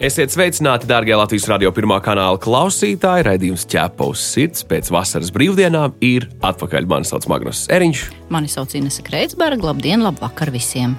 Esiet sveicināti, darbie Latvijas radio pirmā kanāla klausītāji. Raidījums ķēpa uz sirds pēc vasaras brīvdienām ir atpakaļ. Mani sauc Magnus Eriņš. Mani sauc Inese Kreitsberga. Labdien, labvakar visiem!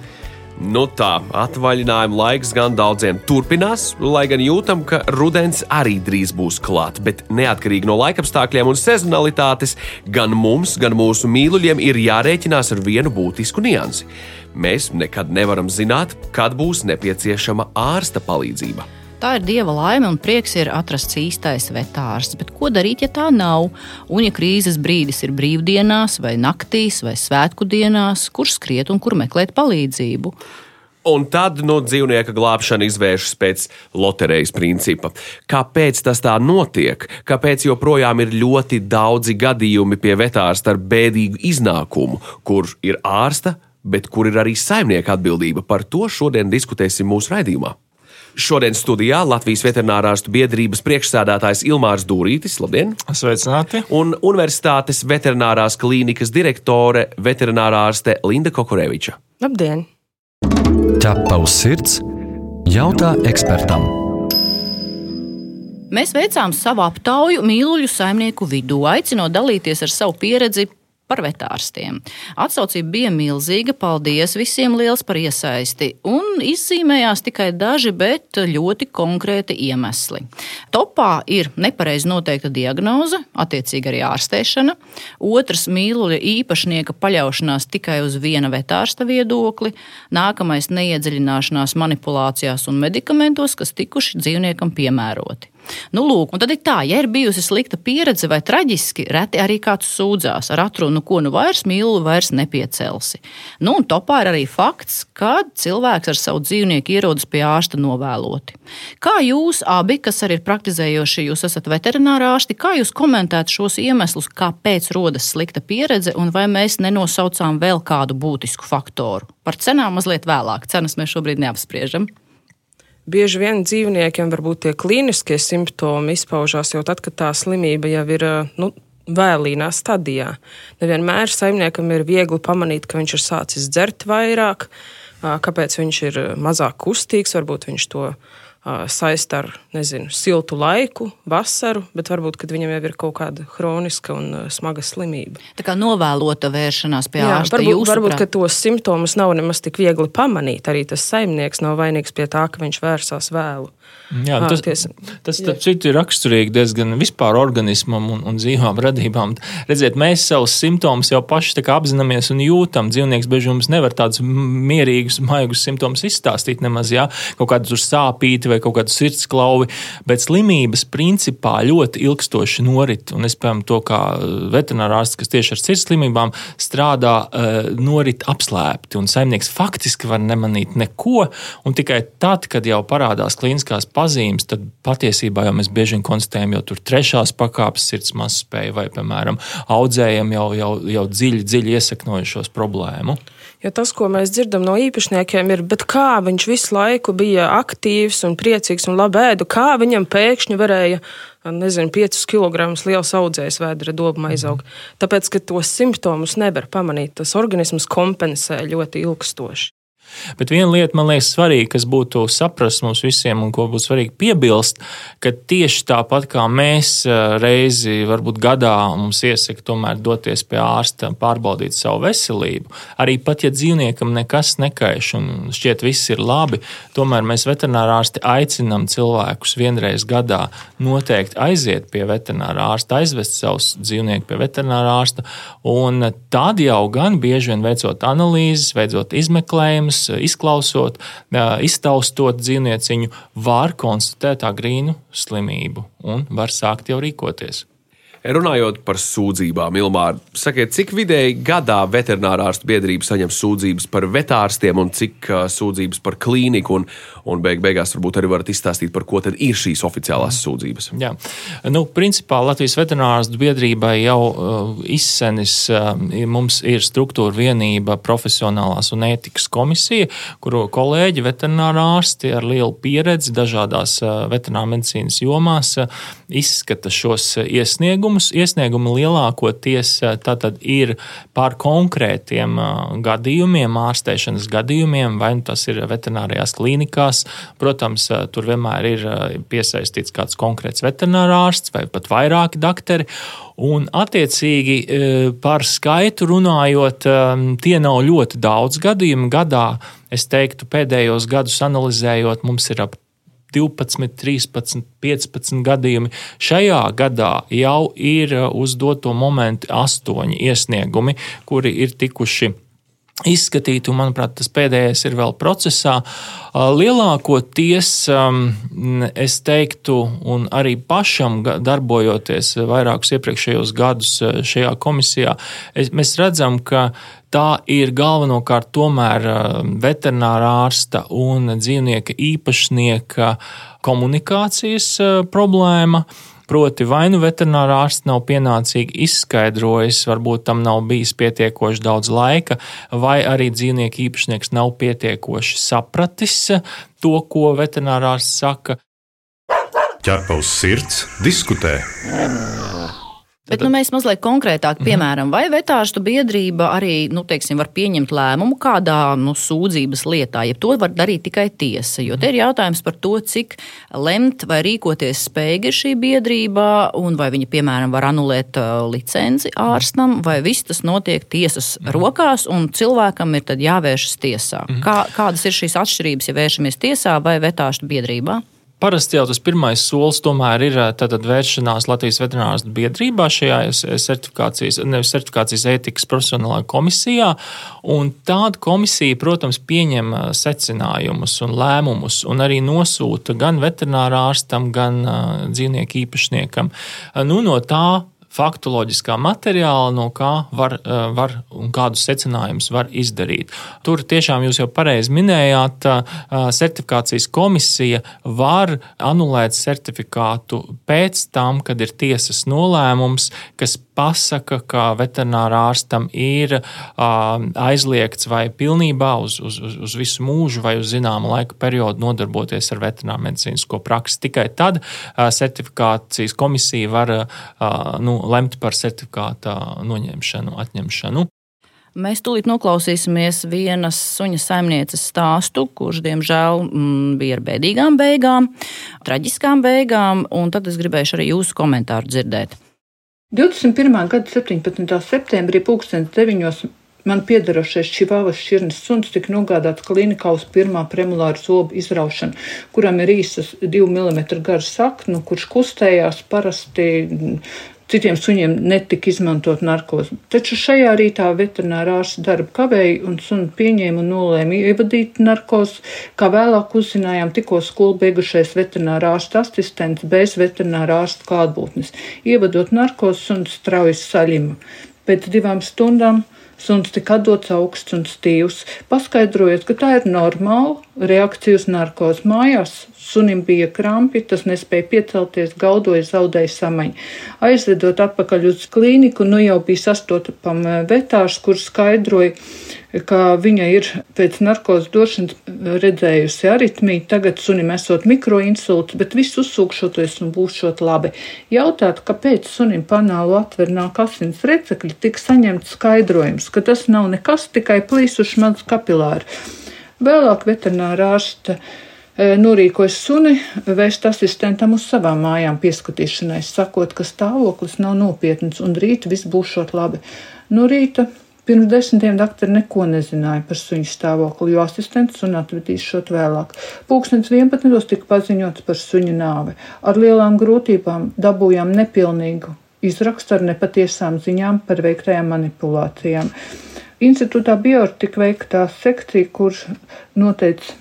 Nu tā, atvaļinājuma laiks gan daudziem turpinās, lai gan jūtam, ka rudens arī drīz būs klāts. Bet neatkarīgi no laikapstākļiem un sezonalitātes, gan mums, gan mūsu mīluļiem ir jārēķinās ar vienu būtisku niansi. Mēs nekad nevaram zināt, kad būs nepieciešama ārsta palīdzība. Tā ir dieva laime un prieks ir atrasts īstais vetārsts. Bet ko darīt, ja tā nav? Un, ja krīzes brīdis ir brīvdienās, vai naktīs, vai svētku dienās, kur skriet un kur meklēt palīdzību? Un tad no dzīvnieka glābšana izvēršas pēc loterijas principa. Kāpēc tas tā notiek? Kāpēc joprojām ir ļoti daudzi gadījumi pie vetārsta ar bēdīgu iznākumu, kur ir ārsta, bet kur ir arī saimnieka atbildība? Par to šodien diskutēsim mūsu raidījumā. Šodien studijā Latvijas veterinārārstu biedrības priekšsēdētājs Ilmārs Dūrītis, labdien! Sveicināti! Un Universitātes veterinārās klīnikas direktore veterinārārste Linda Kokoreviča. Labdien! Ķepa uz sirds jautā ekspertam. Mēs veicām savu aptauju mīluļu saimnieku vidū, aicinot dalīties ar savu pieredzi par vetārstiem. Atsaucība bija milzīga, paldies visiem liels par iesaisti, un izzīmējās tikai daži, bet ļoti konkrēti iemesli. Topā ir nepareizi noteikta diagnoze, attiecīgi arī ārstēšana, otrs mīluļa īpašnieka paļaušanās tikai uz viena vetārsta viedokli, nākamais neiedziļināšanās manipulācijās un medikamentos, kas tikuši dzīvniekam piemēroti. Nu, lūk, tad ir tā, ja ir bijusi slikta pieredze vai traģiski, reti arī kāds sūdzās ar atrunu, ko nu vairs mīlu, vairs nepiecelsi. Nu, un topā ir arī fakts, ka cilvēks ar savu dzīvnieku ierodas pie ārsta novēloti. Kā jūs abi, kas arī ir praktizējoši, jūs esat veterinārā ārsti, kā jūs komentētu šos iemeslus, kāpēc rodas slikta pieredze un vai mēs nenosaucām vēl kādu būtisku faktoru? Par cenām mazliet vēlāk. Cenas mēs šobrīd neapspriežam. Bieži vien dzīvniekiem varbūt tie klīniskie simptomi izpaužās jau tad, kad tā slimība jau ir nu, vēlīnā stadijā. Nevienmēr saimniekam ir viegli pamanīt, ka viņš ir sācis dzert vairāk, kāpēc viņš ir mazāk kustīgs, varbūt viņš to saist ar nezinu, siltu laiku, vasaru, bet varbūt viņam jau ir kaut kāda kroniska un smaga slimība. Tā kā novēlota vēršanās pie Jā, ārsta. Varbūt, varbūt ka tos simptomus nav nemaz tik viegli pamanīt. Arī tas saimnieks nav vainīgs pie tā, ka viņš vērsās vēlu. Jā, tas, ties, tas citu, ir raksturīgi diezgan vispār organismam un, un dzīvām radībām. Redziet, mēs savus simptomus jau paši apzināmies un jūtam. Dzīvnieks bieži mums nevar tādus mierīgus, maigus simptomus izstāstīt nemaz, jā, kaut kādu sāpīti vai kaut kādu sirdsklauvi, bet slimības principā ļoti ilgstoši norit. Un es, piemēram, to kā veterinārārsts, kas tieši ar sirds slimībām strādā, eh, norit apslēpti. Un saimnieks faktiski var nemanīt neko, un tikai tad, kad jau parādās klīniskās pazīmes, tad patiesībā jau mēs bieži vien konstatējam jau tur trešās pakāpes sirds mazspēju vai, piemēram, audzējam jau, jau, jau dziļi, dziļi iesaknojušos problēmu. Jo tas, ko mēs dzirdam no īpašniekiem, ir, kā viņš visu laiku bija aktīvs un priecīgs un labi ēdu, kā viņam pēkšņi varēja nezinu, 5 kg liels audzējs vēdra dobuma aizaugt. Mm. Tāpēc, ka tos simptomus nevar pamanīt, tas organisms kompensē ļoti ilgstoši. Bet viena lieta, man liekas, svarīga, kas būtu saprast mums visiem, un ko būtu svarīgi piebilst, ka tieši tāpat kā mēs eh, reizi, varbūt gadā, mums iesaka tomēr doties pie ārsta, pārbaudīt savu veselību. Arī pat ja dzīvniekam nekas nekaiš un šķiet viss ir labi, tomēr mēs veterinārā ārsti aicinām cilvēkus vienreiz gadā noteikti aiziet pie veterinārā ārsta, aizvest savus dzīvniekus pie veterinārā ārsta, un tad jau gan bieži vien veicot analīzes, veicot izmeklējumus, izklausot, iztaustot dzīvnieciņu, var konstatēt agrīnu slimību un var sākt jau rīkoties. Runājot par sūdzībām, Ilmār, sakiet, cik vidēji gadā veterinārārstu biedrība saņem sūdzības par vetārstiem un cik sūdzības par klīniku, un, un beig beigās varbūt arī varat izstāstīt, par ko tad ir šīs oficiālās sūdzības? Jā, nu, principā Latvijas veterinārārstu biedrībai jau uh, izsenis uh, mums ir struktūra vienība profesionālās un ētikas komisija, kuru kolēģi veterinārārsti ar lielu pieredzi dažādās veterinārmedicīnas jomās izskata šos iesniegumus iesniegumus. Iesniegumi lielākoties eh, ir par konkrētiem eh, gadījumiem, ārstēšanas gadījumiem, vai nu tas ir veterinārijās klīnikās. Protams, eh, tur vienmēr ir piesaistīts kāds konkrēts veterinārārsts vai pat vairāki doktori. Un, attiecīgi, par skaitu runājot, tie nav ļoti daudz gadījumu gadā. Es teiktu, pēdējos gadus analizējot, mums ir ap 12, 13, 15 gadījumi. Šajā gadā jau ir uh, uz doto momentu astoņi iesniegumi, kuri ir tikuši izskatīti, un, manuprāt, tas pēdējais ir vēl procesā. Uh, lielākoties, um, es teiktu, un arī pašam darbojoties vairākus iepriekšējos gadus uh, šajā komisijā, mēs redzam, ka tā ir galvenokārt tomēr um, veterinārā ārsta un dzīvnieka īpašnieka komunikācijas uh, problēma. Proti, vai nu veterinārā ārsts nav pienācīgi izskaidrojis, varbūt tam nav bijis pietiekoši daudz laika, vai arī dzīvnieku īpašnieks nav pietiekoši sapratis to, ko veterinārā ārsts saka. Ķerpa uz sirds, diskutē. Bet nu, mēs mazliet konkrētāk, mhm. piemēram, vai vetārstu biedrība arī nu, teiksim, var pieņemt lēmumu kādā nu, sūdzības lietā, ja to var darīt tikai tiesa. Jo te ir jautājums par to, cik lemt vai rīkoties spējīga ir šī biedrība, un vai viņa, piemēram, var anulēt uh, licenci ārstam, vai viss tas notiek tiesas mhm. rokās, un cilvēkam ir jāvēršas tiesā. Mhm. Kā, kādas ir šīs atšķirības, ja vēršamies tiesā vai vetārstu biedrībā? Parasti jau tas pirmais solis tomēr ir tātad vēršanās Latvijas veterinārās biedrībā šajā certifikācijas, nevis certifikācijas ētikas profesionālā komisijā. Tāda komisija, protams, pieņem secinājumus un lēmumus un arī nosūta gan veterinārārstam, gan dzīvnieku īpašniekam. Nu, no tā faktoloģiskā materiāla, no kā var, eh, var un kādus secinājumus var izdarīt. Tur tiešām jūs jau pareizi minējāt, eh, certifikācijas komisija var anulēt certifikātu pēc tam, kad ir tiesas nolēmums, kas pasaka, ka veterinārā ārstam ir aizliegts vai pilnībā uz, uz, uz visu mūžu vai uz zināmu laika periodu nodarboties ar veterināru medicīnisko praksi. Tikai tad certifikācijas komisija var nu, lemt par certifikāta noņemšanu, atņemšanu. Mēs tūlīt noklausīsimies vienas suņa saimnieces stāstu, kurš, diemžēl, mm, bija ar bēdīgām beigām, traģiskām beigām, un tad es gribēšu arī jūsu komentāru dzirdēt. 21. gada 17. septembrī, 2009. man piedarošais čivāvas šķirnes suns tika nogādāts klinikā uz pirmā premolāra zobu izraušanu, kuram ir īsas 2 mm gara saknu, kurš kustējās parasti Citiem suņiem netika izmantot narkozi. Taču šajā rītā veterinārā ārsta darbu kavēja un sunu pieņēma un nolēma ievadīt narkozi, kā vēlāk uzzinājām tikko skolu beigušais veterinārā ārsta asistents bez veterinārā ārsta klātbūtnes. Ievadot narkozi, suns strauji saļima. Pēc divām stundām Suns tika atdots augsts un stīvs, paskaidrojot, ka tā ir normāla reakcija uz narkozi. Mājās sunim bija krampi, tas nespēja piecelties, gaudoja, zaudēja samaņu. Aizvedot atpakaļ uz klīniku, nu jau bija sastopam eh, vetārs, kurš skaidroja, ka viņa ir pēc narkozes došanas redzējusi aritmiju, tagad sunim esot mikroinsults, bet viss uzsūkšoties un būšot labi. Jautāt, kāpēc sunim panālu atver nāk asins recekļi, tika saņemts skaidrojums, ka tas nav nekas, tikai plīsuši maz kapilāri. Vēlāk veterinārā ārsta norīkojas suni vēst asistentam uz savām mājām pieskatīšanai, sakot, ka stāvoklis nav nopietns un rīt viss būšot labi. No rīta Pirms desmitiem doktori neko nezināja par suņu stāvokli, jo asistents un atvedīs šot vēlāk. Pūkstens 11. tika paziņots par suņu nāvi. Ar lielām grūtībām dabūjām nepilnīgu izrakstu ar nepatiesām ziņām par veiktajām manipulācijām. Institūtā Bjork tika veikta sekcija, kurš noteica,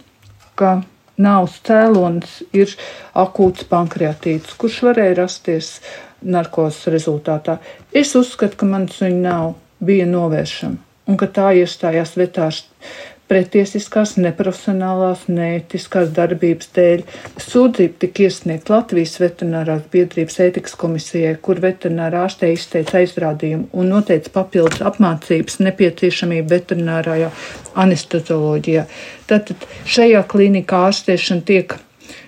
ka nāvs cēlonis ir akūts pankreatīts, kurš varēja rasties narkotikas rezultātā. Es uzskatu, ka man suņi nav, bija novēršama un ka tā iestājās vetārs pretiesiskās, neprofesionālās, neētiskās darbības dēļ. Sūdzība tika iesniegta Latvijas veterinārās biedrības ētikas komisijai, kur veterinārā ārstē izteica aizrādījumu un noteica papildus apmācības nepieciešamību veterinārajā anestezioloģijā. Tātad šajā klīnikā ārstēšana tiek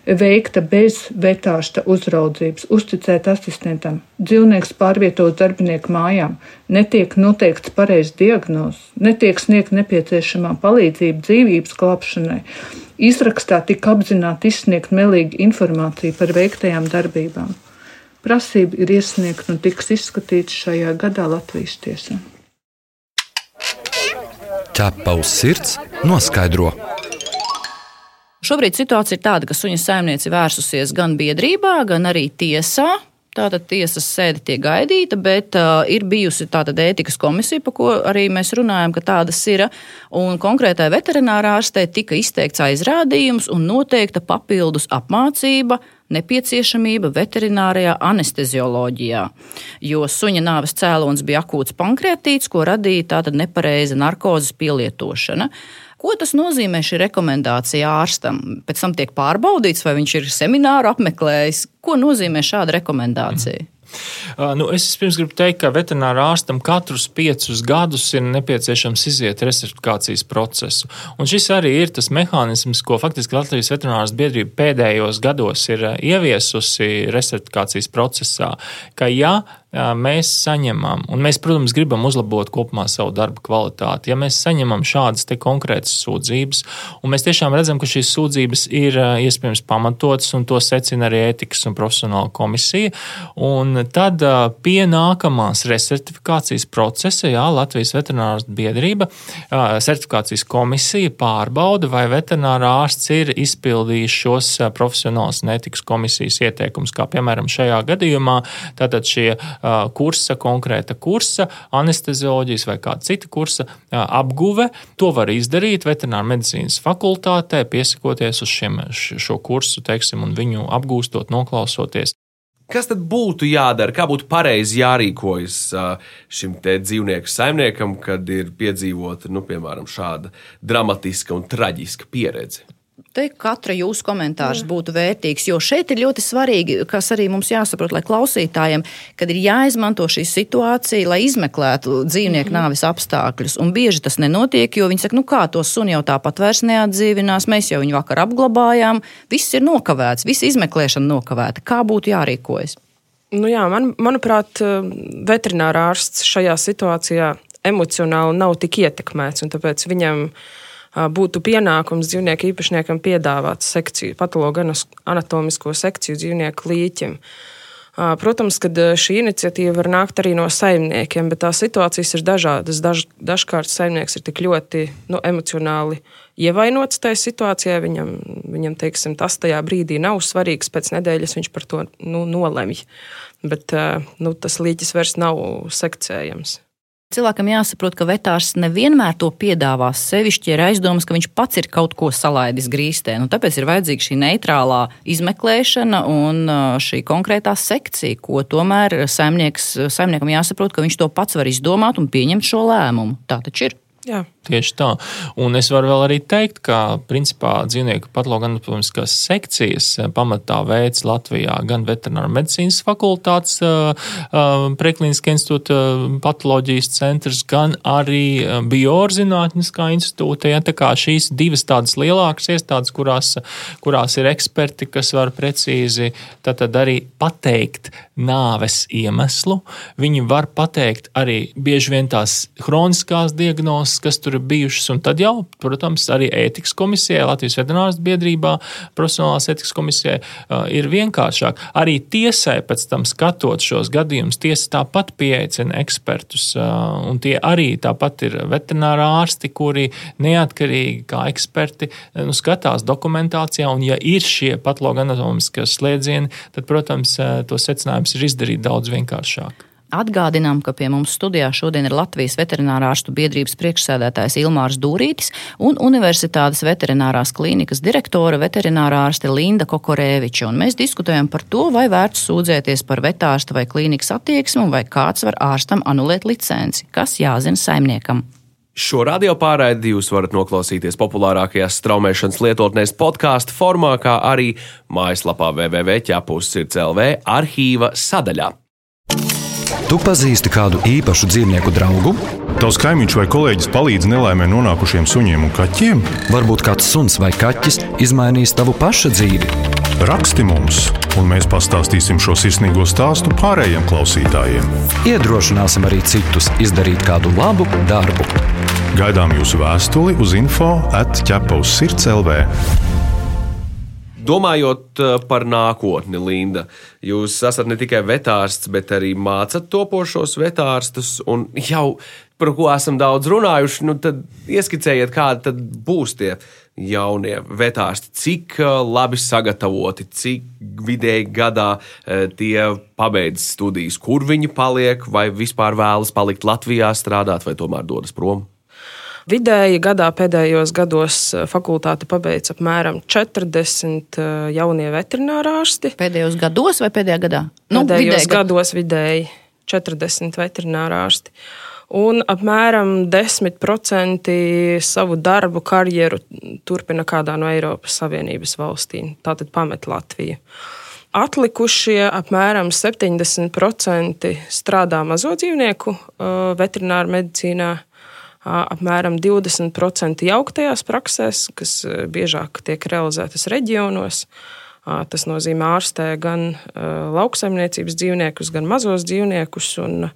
veikta bez vetārsta uzraudzības, uzticēt asistentam. Dzīvnieks pārvietot darbinieku mājām, netiek noteikts pareizs diagnozes, netiek sniegt nepieciešamā palīdzība dzīvības glābšanai. Izrakstā tika apzināti izsniegt melīgu informāciju par veiktajām darbībām. Prasība ir iesniegta un tiks izskatīta šajā gadā Latvijas tiesā. Ķepa uz sirds noskaidro. Šobrīd situācija ir tāda, ka suņa saimniece vērsusies gan biedrībā, gan arī tiesā. Tātad tiesas sēde tiek gaidīta, bet uh, ir bijusi tāda ētikas komisija, par ko arī mēs runājam, ka tādas ir. Un konkrētai veterinārā ārstē tika izteikts aizrādījums un noteikta papildus apmācība nepieciešamība veterinārijā anestezioloģijā, jo suņa nāves cēlonis bija akūts pankreatīts, ko radīja tāda nepareiza narkozes pielietošana. Ko tas nozīmē šī rekomendācija ārstam? Pēc tam tiek pārbaudīts, vai viņš ir semināru apmeklējis. Ko nozīmē šāda rekomendācija? Uh, nu, es pirms gribu teikt, ka veterinārā ārstam katrus piecus gadus ir nepieciešams iziet resertifikācijas procesu. Un šis arī ir tas mehānisms, ko faktiski Latvijas veterināras biedrība pēdējos gados ir uh, ieviesusi resertifikācijas procesā, ka ja mēs saņemam, un mēs, protams, gribam uzlabot kopumā savu darbu kvalitāti, ja mēs saņemam šādas konkrētas sūdzības, un mēs tiešām redzam, ka šīs sūdzības ir iespējams pamatotas, un to secina arī ētikas un profesionāla komisija, un tad pie nākamās resertifikācijas procesa, jā, Latvijas veterinārās biedrība, certifikācijas komisija pārbauda, vai veterinārā ārsts ir izpildījis šos profesionālas un ētikas komisijas ieteikumus, kā piemēram šajā gadījumā, tātad šie kursa, konkrēta kursa, anestezioloģijas vai kāda cita kursa apguve. To var izdarīt veterināra medicīnas fakultātē, piesakoties uz šiem, šo kursu, teiksim, un viņu apgūstot, noklausoties. Kas tad būtu jādara, kā būtu pareizi jārīkojas šim dzīvnieku saimniekam, kad ir piedzīvota, nu, piemēram, šāda dramatiska un traģiska pieredze? Te katra jūsu komentārs Jā. būtu vērtīgs, jo šeit ir ļoti svarīgi, kas arī mums jāsaprot, lai klausītājiem, kad ir jāizmanto šī situācija, lai izmeklētu dzīvnieku mm -hmm. nāves apstākļus. Un bieži tas nenotiek, jo viņi saka, nu kā to suni jau tāpat vairs neatdzīvinās, mēs jau viņu vakar apglabājām, viss ir nokavēts, visa izmeklēšana nokavēta. Kā būtu jārīkojas? Nu jā, man, manuprāt, veterinārā ārsts šajā situācijā emocionāli nav tik ietekmēts, un tāpēc viņam ir būtu pienākums dzīvnieku īpašniekam piedāvāt sekciju, patologu anatomisko sekciju dzīvnieku līķim. Protams, ka šī iniciatīva var nākt arī no saimniekiem, bet tās situācijas ir dažādas. Daž, dažkārt saimnieks ir tik ļoti nu, emocionāli ievainots tajā situācijā, viņam, viņam teiksim, tas tajā brīdī nav svarīgs. Pēc nedēļas viņš par to nu, nolemj. Bet nu, tas līķis vairs nav sekcējams. Cilvēkam jāsaprot, ka vetārs nevienmēr to piedāvās. Sevišķi ir aizdomas, ka viņš pats ir kaut ko salaidis grīstē. Nu, tāpēc ir vajadzīga šī neitrālā izmeklēšana un šī konkrētā sekcija, ko tomēr saimniekam jāsaprot, ka viņš to pats var izdomāt un pieņemt šo lēmumu. Tā taču ir. Jā. Tieši tā. Un es varu arī teikt, ka principā dzīvnieku patoloģiskās sekcijas eh, pamatā veids Latvijā gan veterināra medicīnas fakultātes uh, uh, preklīniskā institūta patoloģijas centrs, gan arī biorzinātniskā institūta. Ja, tā kā šīs divas tādas lielākas iestādes, kurās, kurās ir eksperti, kas var precīzi arī pateikt nāves iemeslu, viņi var pateikt arī bieži vien tās hroniskās diagnozes kas tur ir bijušas. Un tad jau, protams, arī ētikas komisijai, Latvijas veterināras biedrībā, profesionālās ētikas komisijai ir vienkāršāk. Arī tiesai pēc tam skatot šos gadījumus, tiesa tāpat pieaicina ekspertus. Un tie arī tāpat ir veterinārā ārsti, kuri neatkarīgi kā eksperti nu, skatās dokumentācijā. Un, ja ir šie patoloģi anatomiskie slēdzieni, tad, protams, to secinājums ir izdarīt daudz vienkāršāk. Atgādinām, ka pie mums studijā šodien ir Latvijas veterinārārstu biedrības priekšsēdētājs Ilmārs Dūrītis un Universitātes veterinārās klīnikas direktore veterinārārste Linda Kokorēviča. Un mēs diskutējam par to, vai vērts sūdzēties par vetārsta vai klīnikas attieksmi, vai kāds var ārstam anulēt licenci, kas jāzina saimniekam. Šo radio pārraidi jūs varat noklausīties populārākajās straumēšanas lietotnēs podkāstu formā, kā arī mājaslapā www.ķepus.clv arhīva sadaļā. Tu pazīsti kādu īpašu dzīvnieku draugu? Tavs kaimiņš vai kolēģis palīdz nelaimē nonākušiem suņiem un kaķiem? Varbūt kāds suns vai kaķis izmainīs tavu paša dzīvi. Raksti mums, un mēs pastāstīsim šo sirsnīgo stāstu pārējiem klausītājiem. Iedrošināsim arī citus izdarīt kādu labu darbu. Gaidām jūsu vēstuli uz info atķepa uz sirds LV. Domājot eh, par nākotni, Linda, jūs esat ne tikai vetārsts, bet arī mācat topošos vetārstus. Jau par ko esam daudz runājuši, nu tad ieskicējiet, kādi būs tie jaunie vetārsti. Cik eh, labi sagatavoti, cik vidēji gadā eh, tie pabeidz studijas, kur viņi paliek, vai vispār vēlas palikt Latvijā strādāt, vai tomēr dodas prom. Vidēji gadā pēdējos gados eh, fakultāti pabeidz apmēram 40 eh, jaunie veterinārārsti. Pēdējos gados vai pēdējā gadā? Nu, pēdējos vidēji. gados vidēji 40 veterinārārsti. Un apmēram 10% savu darbu, karjeru turpina kādā no Eiropas Savienības valstīm. Tātad pamet Latviju. Atlikušie apmēram 70% strādā mazo dzīvnieku eh, veterināru medicīnā, apmēram 20% jauktajās praksēs, kas biežāk tiek realizētas reģionos. Tas nozīmē ārstē gan lauksaimniecības dzīvniekus, gan mazos dzīvniekus, un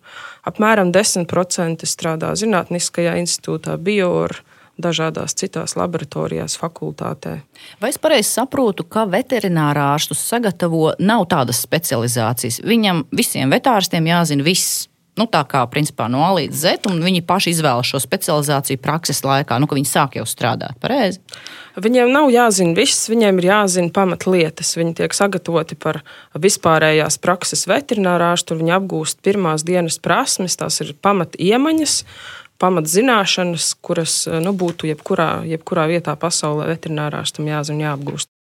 apmēram 10% strādā Zinātniskajā institūtā, bioorā dažādās citās laboratorijās, fakultātē. Vai es pareizi saprotu, ka veterinārā ārstus sagatavo nav tādas specializācijas? Viņam visiem vetārstiem jāzina viss nu, tā kā principā no A līdz Z, un viņi paši izvēlas šo specializāciju prakses laikā, nu, ka viņi sāk jau strādāt pareizi. Viņiem nav jāzina viss, viņiem ir jāzina pamatlietas. Viņi tiek sagatavoti par vispārējās prakses veterinārāšu, viņi apgūst pirmās dienas prasmes, tās ir pamat iemaņas. Pamatzināšanas, kuras nu, būtu jebkurā, jebkurā vietā pasaulē veterinārārstam jāzina, jāapgūst.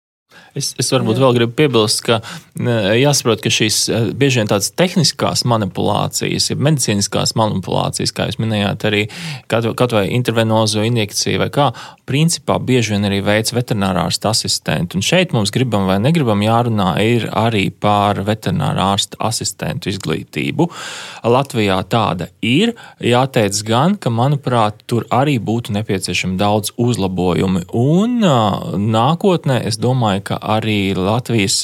Es, es varbūt Jā. vēl gribu piebilst, ka jāsaprot, ka šīs eh, bieži vien tādas tehniskās manipulācijas, ja medicīniskās manipulācijas, kā jūs minējāt, arī kaut, kaut vai intervenozo injekciju vai kā, principā bieži vien arī veids veterinārārsta asistenti. Un šeit mums gribam vai negribam jārunā ir arī par veterinārārsta asistentu izglītību. Latvijā tāda ir. Jāteic gan, ka, manuprāt, tur arī būtu nepieciešami daudz uzlabojumi. Un nākotnē, es domāju, ka arī Latvijas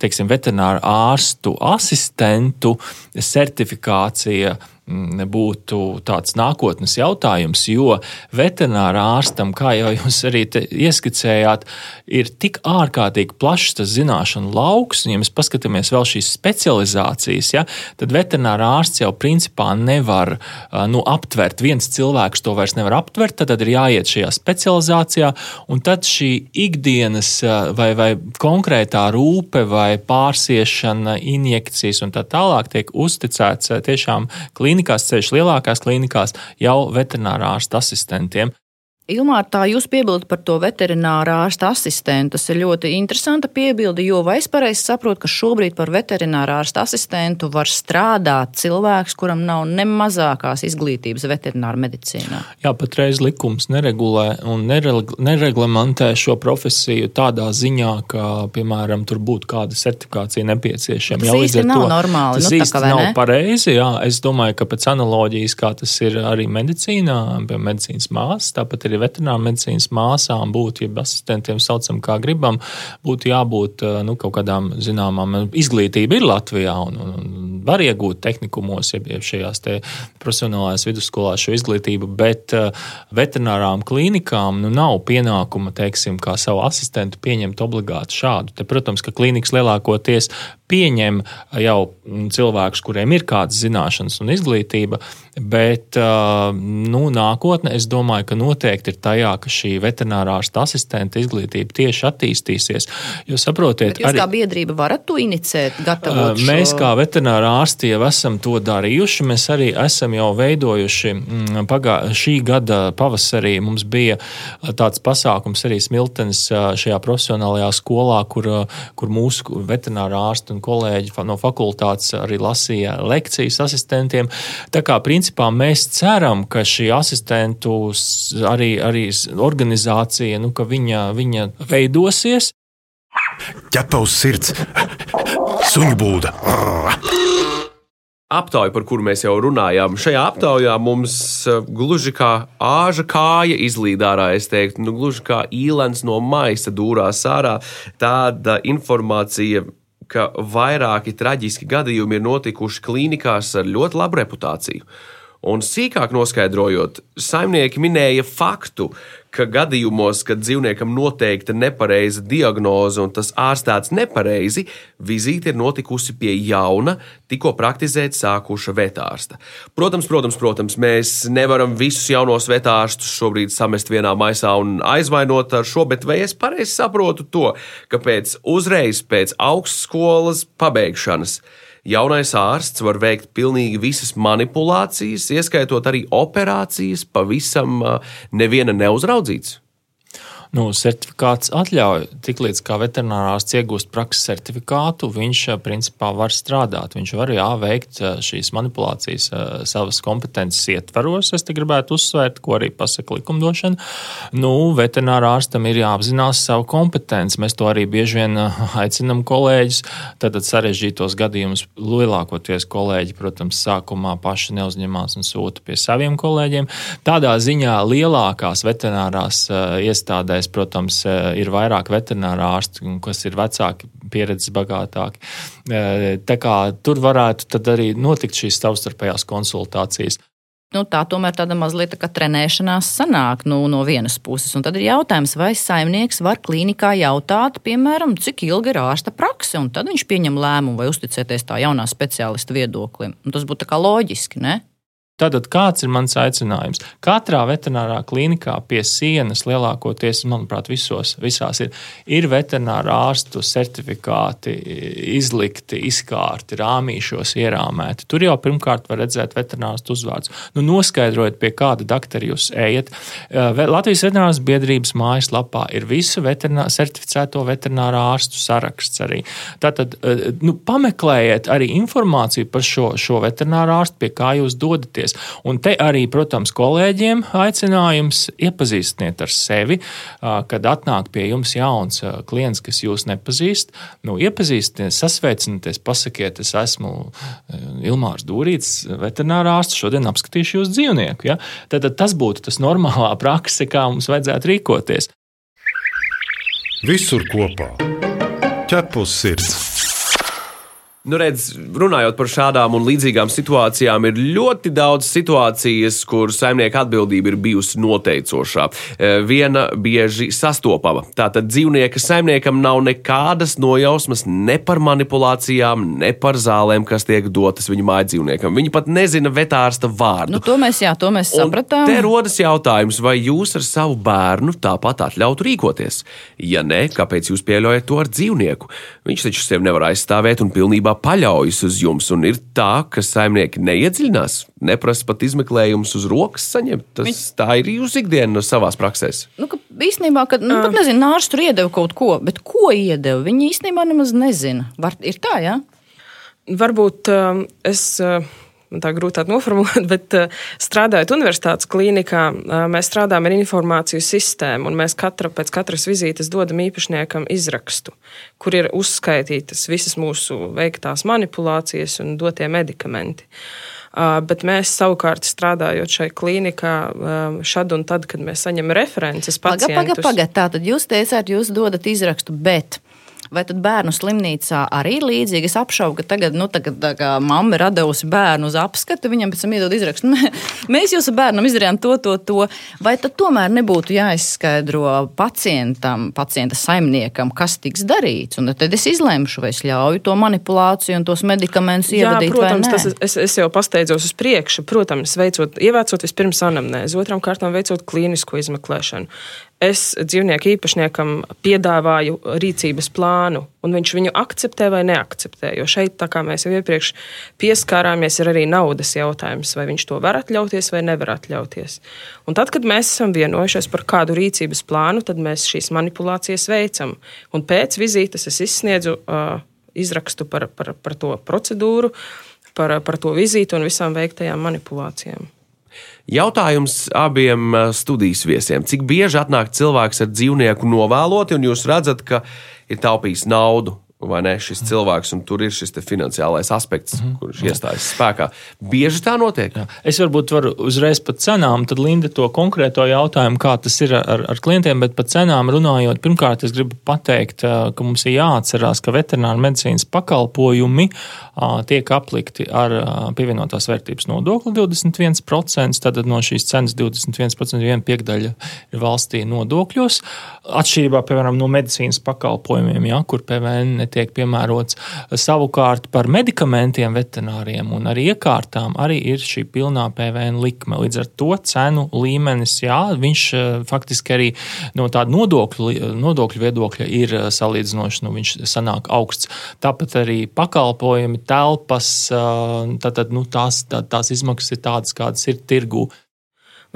teiksim, veterināru ārstu asistentu certifikācija būtu tāds nākotnes jautājums, jo veterinārā ārstam, kā jau jūs arī ieskicējāt, ir tik ārkārtīgi plašs tas zināšanu lauks, un ja mēs paskatāmies vēl šīs specializācijas, ja, tad veterinārā ārsts jau principā nevar nu, aptvert, viens cilvēks to vairs nevar aptvert, tad, tad ir jāiet šajā specializācijā, un tad šī ikdienas vai, vai konkrētā rūpe vai pārsiešana, injekcijas un tā tālāk tiek uzticēts tiešām klīnikā klīnikās, ceļš lielākās klīnikās jau veterinārā ārsta asistentiem. Ilmār, tā jūs piebildat par to veterinārā ārsta asistentu. Tas ir ļoti interesanta piebilde, jo vai es pareizi saprotu, ka šobrīd par veterinārā ārsta asistentu var strādāt cilvēks, kuram nav ne mazākās izglītības veterināra medicīnā? Jā, patreiz likums neregulē un nereglamentē šo profesiju tādā ziņā, ka, piemēram, tur būtu kāda certifikācija nepieciešama. Tas jā, īsti nav to, normāli. Tas nu, īsti nav ne? pareizi. Jā, es domāju, ka pēc analoģijas, kā tas ir arī medicīnā, pie medicīnas māsas, tāpat arī veterināru medicīnas māsām būtu, ja asistentiem saucam, kā gribam, būtu jābūt eh, nu, kaut kādām zināmām izglītība ir Latvijā un, un var iegūt tehnikumos, ja šajās profesionālajās vidusskolās šo izglītību, bet eh, veterinārām klīnikām nu, nav pienākuma, teiksim, kā savu asistentu pieņemt obligāti šādu. Te, protams, ka klīnikas lielākoties pieņem jau cilvēkus, kuriem ir kādas zināšanas un izglītība, bet nu, nākotnē es domāju, ka noteikti ir tajā, ka šī veterinārārsta asistenta izglītība tieši attīstīsies. Jo saprotiet, bet jūs arī, kā biedrība varat to inicēt, gatavot? Mēs kā veterinārā ārsti jau esam to darījuši. Mēs arī esam jau veidojuši mm, pagā, šī gada pavasarī mums bija tāds pasākums arī Smiltenes šajā profesionālajā skolā, kur, kur mūsu veterinārā ārsti un kolēģi no fakultātes arī lasīja lekcijas asistentiem. Tā kā principā mēs ceram, ka šī asistentu arī, arī organizācija, nu, ka viņa, viņa veidosies. Ķepa uz sirds, suņu būda. Aptauja, par kuru mēs jau runājām. Šajā aptaujā mums eh, gluži kā āža kāja izlīd ārā, es teiktu, nu, gluži kā īlens no maisa dūrās ārā. Tāda informācija, ka vairāki traģiski gadījumi ir notikuši klīnikās ar ļoti labu reputāciju. Un sīkāk noskaidrojot, saimnieki minēja faktu, ka gadījumos, kad dzīvniekam noteikta nepareiza diagnoze un tas ārstēts nepareizi, vizīte ir notikusi pie jauna, tikko praktizēt sākuša vetārsta. Protams, protams, protams, mēs nevaram visus jaunos vetārstus šobrīd samest vienā maisā un aizvainot ar šo, bet vai es pareizi saprotu to, ka pēc uzreiz pēc augstskolas pabeigšanas jaunais ārsts var veikt pilnīgi visas manipulācijas, ieskaitot arī operācijas, pavisam neviena neuzraudzīts nu, certifikāts atļauj, tiklīdz kā veterinārārsts iegūst prakses certifikātu, viņš principā var strādāt. Viņš var jā, veikt šīs manipulācijas savas kompetences ietvaros. Es te gribētu uzsvērt, ko arī pasaka likumdošana. Nu, veterinārārstam ir jāapzinās savu kompetenci. Mēs to arī bieži vien aicinam kolēģis. Tad sarežģītos gadījumus lielākoties kolēģi, protams, sākumā paši neuzņemās un sūta pie saviem kolēģiem. Tādā ziņā lielākās veterinārās iestādēs Mēs, protams, eh, ir vairāk veterināru ārstu, kas ir vecāki, pieredzes bagātāki. Eh, tā kā tur varētu arī notikt šīs savstarpējās konsultācijas. Nu, tā tomēr tāda mazliet tā trenēšanās sanāk nu, no vienas puses. Un tad ir jautājums, vai saimnieks var klīnikā jautāt, piemēram, cik ilga ir ārsta prakse, un tad viņš pieņem lēmumu, vai uzticēties tā jaunā speciālista viedoklim. Un tas būtu loģiski, ne? Tātad kāds ir mans aicinājums? Katrā veterinārā klīnikā pie sienas lielākoties, manuprāt, visos, visās ir, ir veterinārā ārstu certifikāti izlikti, izkārti, rāmīšos ierāmēti. Tur jau pirmkārt var redzēt veterinārstu uzvārdus. Nu, noskaidrojiet, pie kāda doktora jūs ejat. Eh, Latvijas veterinārās biedrības mājaslapā ir visu veterinā, certificēto veterinārā ārstu saraksts arī. Tātad eh, nu, pameklējiet arī informāciju par šo, šo veterinārā ārstu, pie kā jūs dodaties darboties. Un te arī, protams, kolēģiem aicinājums iepazīstiniet ar sevi, kad atnāk pie jums jauns klients, kas jūs nepazīst. Nu, iepazīstiniet, sasveicinieties, pasakiet, es esmu Ilmārs Dūrīts, veterinārārsts, šodien apskatīšu jūsu dzīvnieku. Ja? Tad, tad tas būtu tas normālā prakse, kā mums vajadzētu rīkoties. Visur kopā ķepus sirds. Nu, redz, runājot par šādām un līdzīgām situācijām, ir ļoti daudz situācijas, kur saimnieka atbildība ir bijusi noteicošā. E, viena bieži sastopama. Tātad dzīvnieka saimniekam nav nekādas nojausmas ne par manipulācijām, ne par zālēm, kas tiek dotas viņa mājas dzīvniekam. Viņi pat nezina vetārsta vārdu. Nu, to mēs, jā, to mēs sapratām. Un te rodas jautājums, vai jūs ar savu bērnu tāpat atļautu rīkoties? Ja nē, kāpēc jūs pieļaujat to ar dzīvnieku? Viņš taču sevi nevar aizstāvēt un pilnībā pilnībā paļaujas uz jums. Un ir tā, ka saimnieki neiedziļinās, neprasa pat izmeklējumus uz rokas saņemt. Tas, Viņ... Tā ir jūsu ikdiena no savās praksēs. Nu, ka īstenībā, kad nu, pat nezinu, nārs tur iedeva kaut ko, bet ko iedeva, viņi īstenībā nemaz nezina. Var, ir tā, jā? Varbūt um, es. Uh, tā grūtāk noformulēt, bet eh, strādājot universitātes klīnikā, eh, mēs strādājam ar informāciju sistēmu, un mēs katra, pēc katras vizītes dodam īpašniekam izrakstu, kur ir uzskaitītas visas mūsu veiktās manipulācijas un dotie medikamenti. Bet mēs savukārt strādājot šai klīnikā, šad un tad, kad mēs saņemam references pacientus. Pagaid, pagaid, pagaid. Tā tad jūs teicāt, jūs dodat izrakstu, bet Vai tad bērnu slimnīcā arī ir līdzīgi? Es apšaubu, ka tagad, nu, tagad kā mamma ir devusi bērnu uz apskatu, viņam pēc tam iedod izrakstu. Mēs jūsu bērnam izdarījām to, to, to. Vai tad tomēr nebūtu jāizskaidro pacientam, pacienta saimniekam, kas tiks darīts? Un tad es izlemšu, vai es ļauju to manipulāciju un tos medikamentus ievadīt. Jā, protams, tas es, es jau pasteidzos uz priekšu. Protams, veicot, ievācot vispirms anamnēzi, otram kārtām veicot klīnisko izmeklēšanu es dzīvnieku īpašniekam piedāvāju rīcības plānu, un viņš viņu akceptē vai neakceptē. Jo šeit, tā kā mēs jau iepriekš pieskārāmies, ir arī naudas jautājums, vai viņš to var atļauties vai nevar atļauties. Un tad, kad mēs esam vienojušies par kādu rīcības plānu, tad mēs šīs manipulācijas veicam. Un pēc vizītes es izsniedzu uh, izrakstu par, par, par to procedūru, par, par to vizīti un visām veiktajām manipulācijām. Jautājums abiem eh, studijas viesiem. Cik bieži atnāk cilvēks ar dzīvnieku novēloti, un jūs redzat, ka ir taupījis naudu vai ne, šis cilvēks, un tur ir šis finansiālais aspekts, mm -hmm. kurš iestājas spēkā. Bieži tā notiek. Jā. Es varbūt varu uzreiz par cenām, tad Linda to konkrēto jautājumu, kā tas ir ar, ar klientiem, bet par cenām runājot, pirmkārt, es gribu pateikt, ka mums ir jāatcerās, ka veterināra medicīnas pakalpojumi tiek aplikti ar pievienotās vērtības nodokli 21%, tad no šīs cenas 21% viena piekdaļa ir valstī nodokļos. Atšķirībā, piemēram, no medicīnas pakalpojumiem, ja, kur PVN netiek piemērots. Savukārt par medikamentiem, veterināriem un arī iekārtām arī ir šī pilnā PVN likme. Līdz ar to cenu līmenis, jā, viņš eh, faktiski arī no tāda nodokļu, nodokļu viedokļa ir eh, salīdzinoši, nu, viņš sanāk augsts. Tāpat arī pakalpojumi, telpas, eh, tātad, nu, tās, tā, tās izmaksas ir tādas, kādas ir tirgū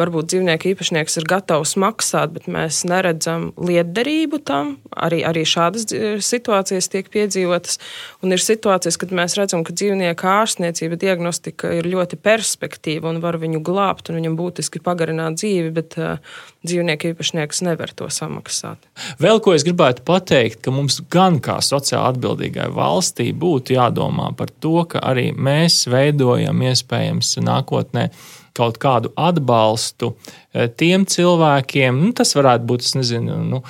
varbūt dzīvnieku īpašnieks ir gatavs maksāt, bet mēs neredzam lietderību tam. Arī, arī šādas situācijas tiek piedzīvotas. Un ir situācijas, kad mēs redzam, ka dzīvnieku ārstniecība, diagnostika ir ļoti perspektīva un var viņu glābt un viņam būtiski pagarināt dzīvi, bet uh, dzīvnieku īpašnieks nevar to samaksāt. Vēl ko es gribētu pateikt, ka mums gan kā sociāli atbildīgai valstī būtu jādomā par to, ka arī mēs veidojam iespējams nākotnē kaut kādu atbalstu eh, tiem cilvēkiem, nu, tas varētu būt, nezinu, nu,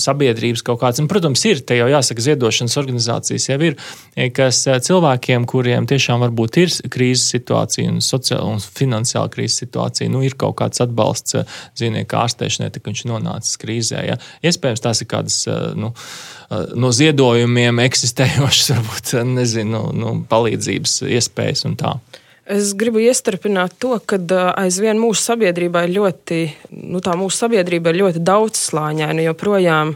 sabiedrības kaut kāds, un, protams, ir, te jau jāsaka, ziedošanas organizācijas jau ir, eh, kas eh, cilvēkiem, kuriem tiešām varbūt ir krīzes situācija un sociāla un finansiāla krīzes situācija, nu, ir kaut kāds atbalsts dzīvnieku ārstēšanai, tā viņš nonācis krīzē. Ja. Iespējams, tās ir kādas, nu, no ziedojumiem eksistējošas, varbūt, nezinu, nu, palīdzības iespējas un tā. Es gribu iestarpināt to, ka aizvien mūsu sabiedrībā ir ļoti, nu tā mūsu sabiedrība ir ļoti daudzslāņaina. Joprojām,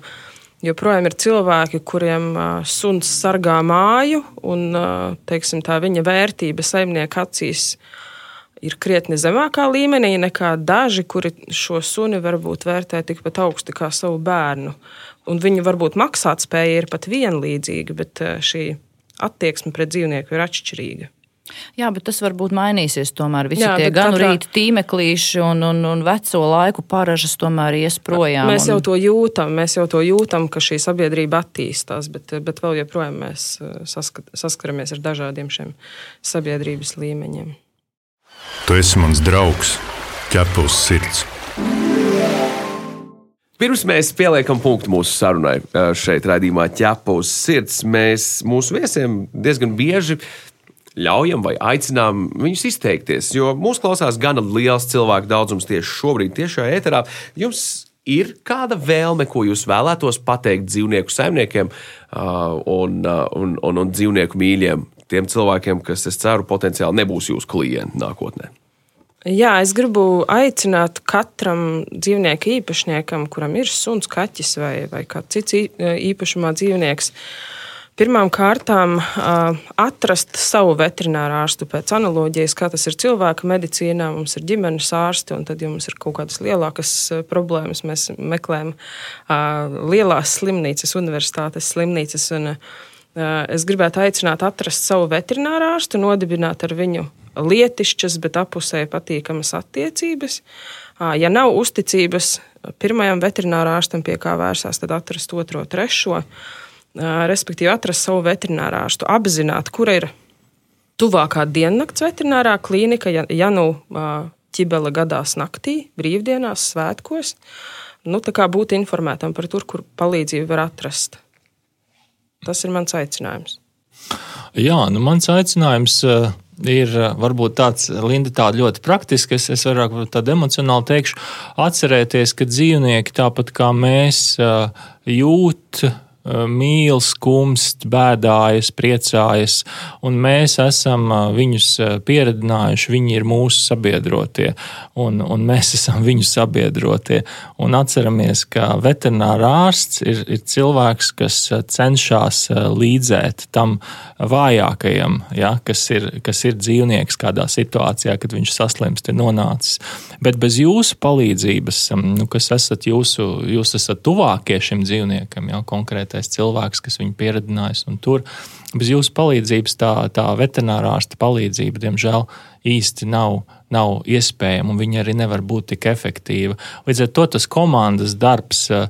joprojām ir cilvēki, kuriem suns sargā māju, un teiksim, tā viņa vērtība saimnieka acīs ir krietni zemākā līmenī nekā daži, kuri šo suni varbūt vērtē tikpat augstu kā savu bērnu. Un viņu varbūt maksātspēja ir pat vienlīdzīga, bet šī attieksme pret dzīvnieku ir atšķirīga. Jā, bet tas varbūt mainīsies. Tomēr visi Jā, tie gan katrā... rīta tīmeklīši un, un, un veco laiku paražas tomēr ies projām. Mēs jau to jūtam, mēs jau to jūtam, ka šī sabiedrība attīstās, bet, bet vēl joprojām mēs eh, saskat, saskaramies ar dažādiem šiem sabiedrības līmeņiem. Tu esi mans draugs, ķepus sirds. Pirms mēs pieliekam punktu mūsu sarunai eh, šeit, raidījumā ķepa uz sirds, mēs mūsu viesiem diezgan bieži ļaujam vai aicinām viņus izteikties. Jo mūsu klausās gana liels cilvēku daudzums tieši šobrīd, tiešā ēterā. Jums ir kāda vēlme, ko jūs vēlētos pateikt dzīvnieku saimniekiem un, un, un, un dzīvnieku mīļiem, tiem cilvēkiem, kas, es ceru, potenciāli nebūs jūsu klienti nākotnē? Jā, es gribu aicināt katram dzīvnieku īpašniekam, kuram ir suns, kaķis vai, vai kāds cits īpašumā dzīvnieks, uh, Pirmām kārtām atrast savu veterināru ārstu pēc analoģijas, kā tas ir cilvēka medicīnā. Mums ir ģimenes ārsti, un tad, ja mums ir kaut kādas lielākas problēmas, mēs meklējam lielās slimnīcas, universitātes slimnīcas. Un, es gribētu aicināt atrast savu veterināru ārstu, nodibināt ar viņu lietišķas, bet apusēji patīkamas attiecības. Ja nav uzticības pirmajam veterinārā ārstam, pie kā vērsās, tad atrast otro, trešo respektīvi atrast savu veterinārā ārstu, apzināt, kur ir tuvākā diennakts veterinārā klīnika, ja, ja nu ķibele gadās naktī, brīvdienās, svētkos. Nu, tā kā būt informētam par to, kur palīdzību var atrast. tas ir mans aicinājums. Jā, nu mans aicinājums ir varbūt tāds, Linda, tāda ļoti praktiska. Es, vairāk tādu emocionāli teikšu, atcerēties, ka dzīvnieki tāpat kā mēs jūt mīl, skumst, bēdājas, priecājas, un mēs esam eh, viņus eh, pieredzinājuši. Viņi ir mūsu sabiedrotie, un, un mēs esam viņu sabiedrotie. Un atceramies, ka veterinārā ārsts ir, ir cilvēks, kas cenšas līdzēt tam vājākajam, ja, kas, ir, kas ir dzīvnieks kādā situācijā, kad viņš saslimst, ir nonācis. Bet bez jūsu palīdzības, mm, nu, kas esat jūsu, jūs esat tuvākie šim dzīvniekam, jau konkrēti konkrētais cilvēks, kas viņu pieredzinājis. Bez jūsu palīdzības tā, tā veterinārā ārsta palīdzība, diemžēl, īsti nav, nav iespējama, un viņa arī nevar būt tik efektīva. Līdz ar to tas komandas darbs, eh,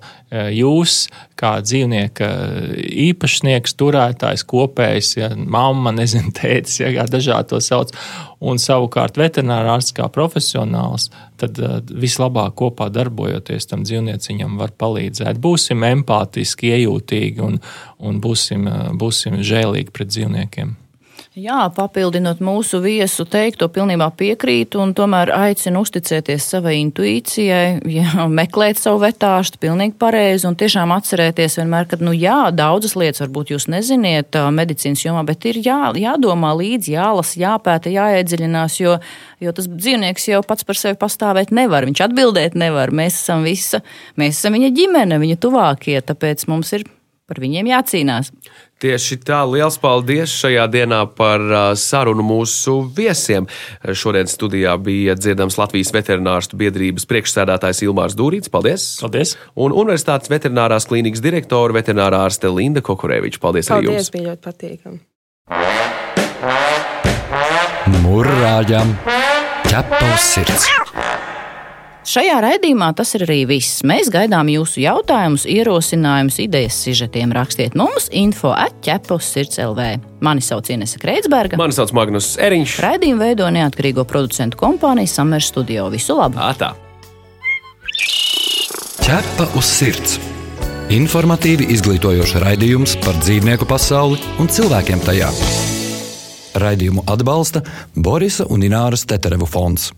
jūs kā dzīvnieka īpašnieks, turētājs, kopējs, ja mamma, nezinu, tētis, ja kā dažādi to sauc, un savukārt veterinārārsts kā profesionāls, tad eh, vislabāk kopā darbojoties tam dzīvnieciņam var palīdzēt. Būsim empātiski, iejūtīgi un, un būsim, eh, būsim žēlīgi pret dzīvniekiem. Jā, papildinot mūsu viesu teikto, pilnībā piekrītu un tomēr aicinu uzticēties savai intuīcijai, jā, meklēt savu vetārstu, pilnīgi pareizi un tiešām atcerēties vienmēr, ka, nu jā, daudzas lietas varbūt jūs neziniet medicīnas jomā, bet ir jā, jādomā līdzi, jālasa, jāpēta, jāiedziļinās, jo, jo tas dzīvnieks jau pats par sevi pastāvēt nevar, viņš atbildēt nevar, mēs esam visa, mēs esam viņa ģimene, viņa tuvākie, tāpēc mums ir par viņiem jācīnās. Tieši tā, liels paldies šajā dienā par sarunu mūsu viesiem. Šodien studijā bija dzirdams Latvijas veterinārstu biedrības priekšsēdētājs Ilmārs Dūrīts. Paldies! Paldies! Un Universitātes veterinārās klīnikas direktora veterinārā ārste Linda Kokureviča. Paldies, paldies arī jums! Paldies, bija ļoti patīkami! Murrājam! Ķepa uz sirds! Šajā raidījumā tas ir arī viss. Mēs gaidām jūsu jautājumus, ierosinājumus, idejas, sižetiem. Rakstiet mums info atķepus sirds LV. Mani sauc Inese Kreitsberga. Mani sauc Magnus Eriņš. Raidījumu veido neatkarīgo producentu kompānija Summer Studio. Visu labu! Atā. Ķepa uz sirds! Informatīvi izglītojoši raidījums par dzīvnieku pasauli un cilvēkiem tajā. Raidījumu atbalsta Borisa un Ināras Teterevu fonds.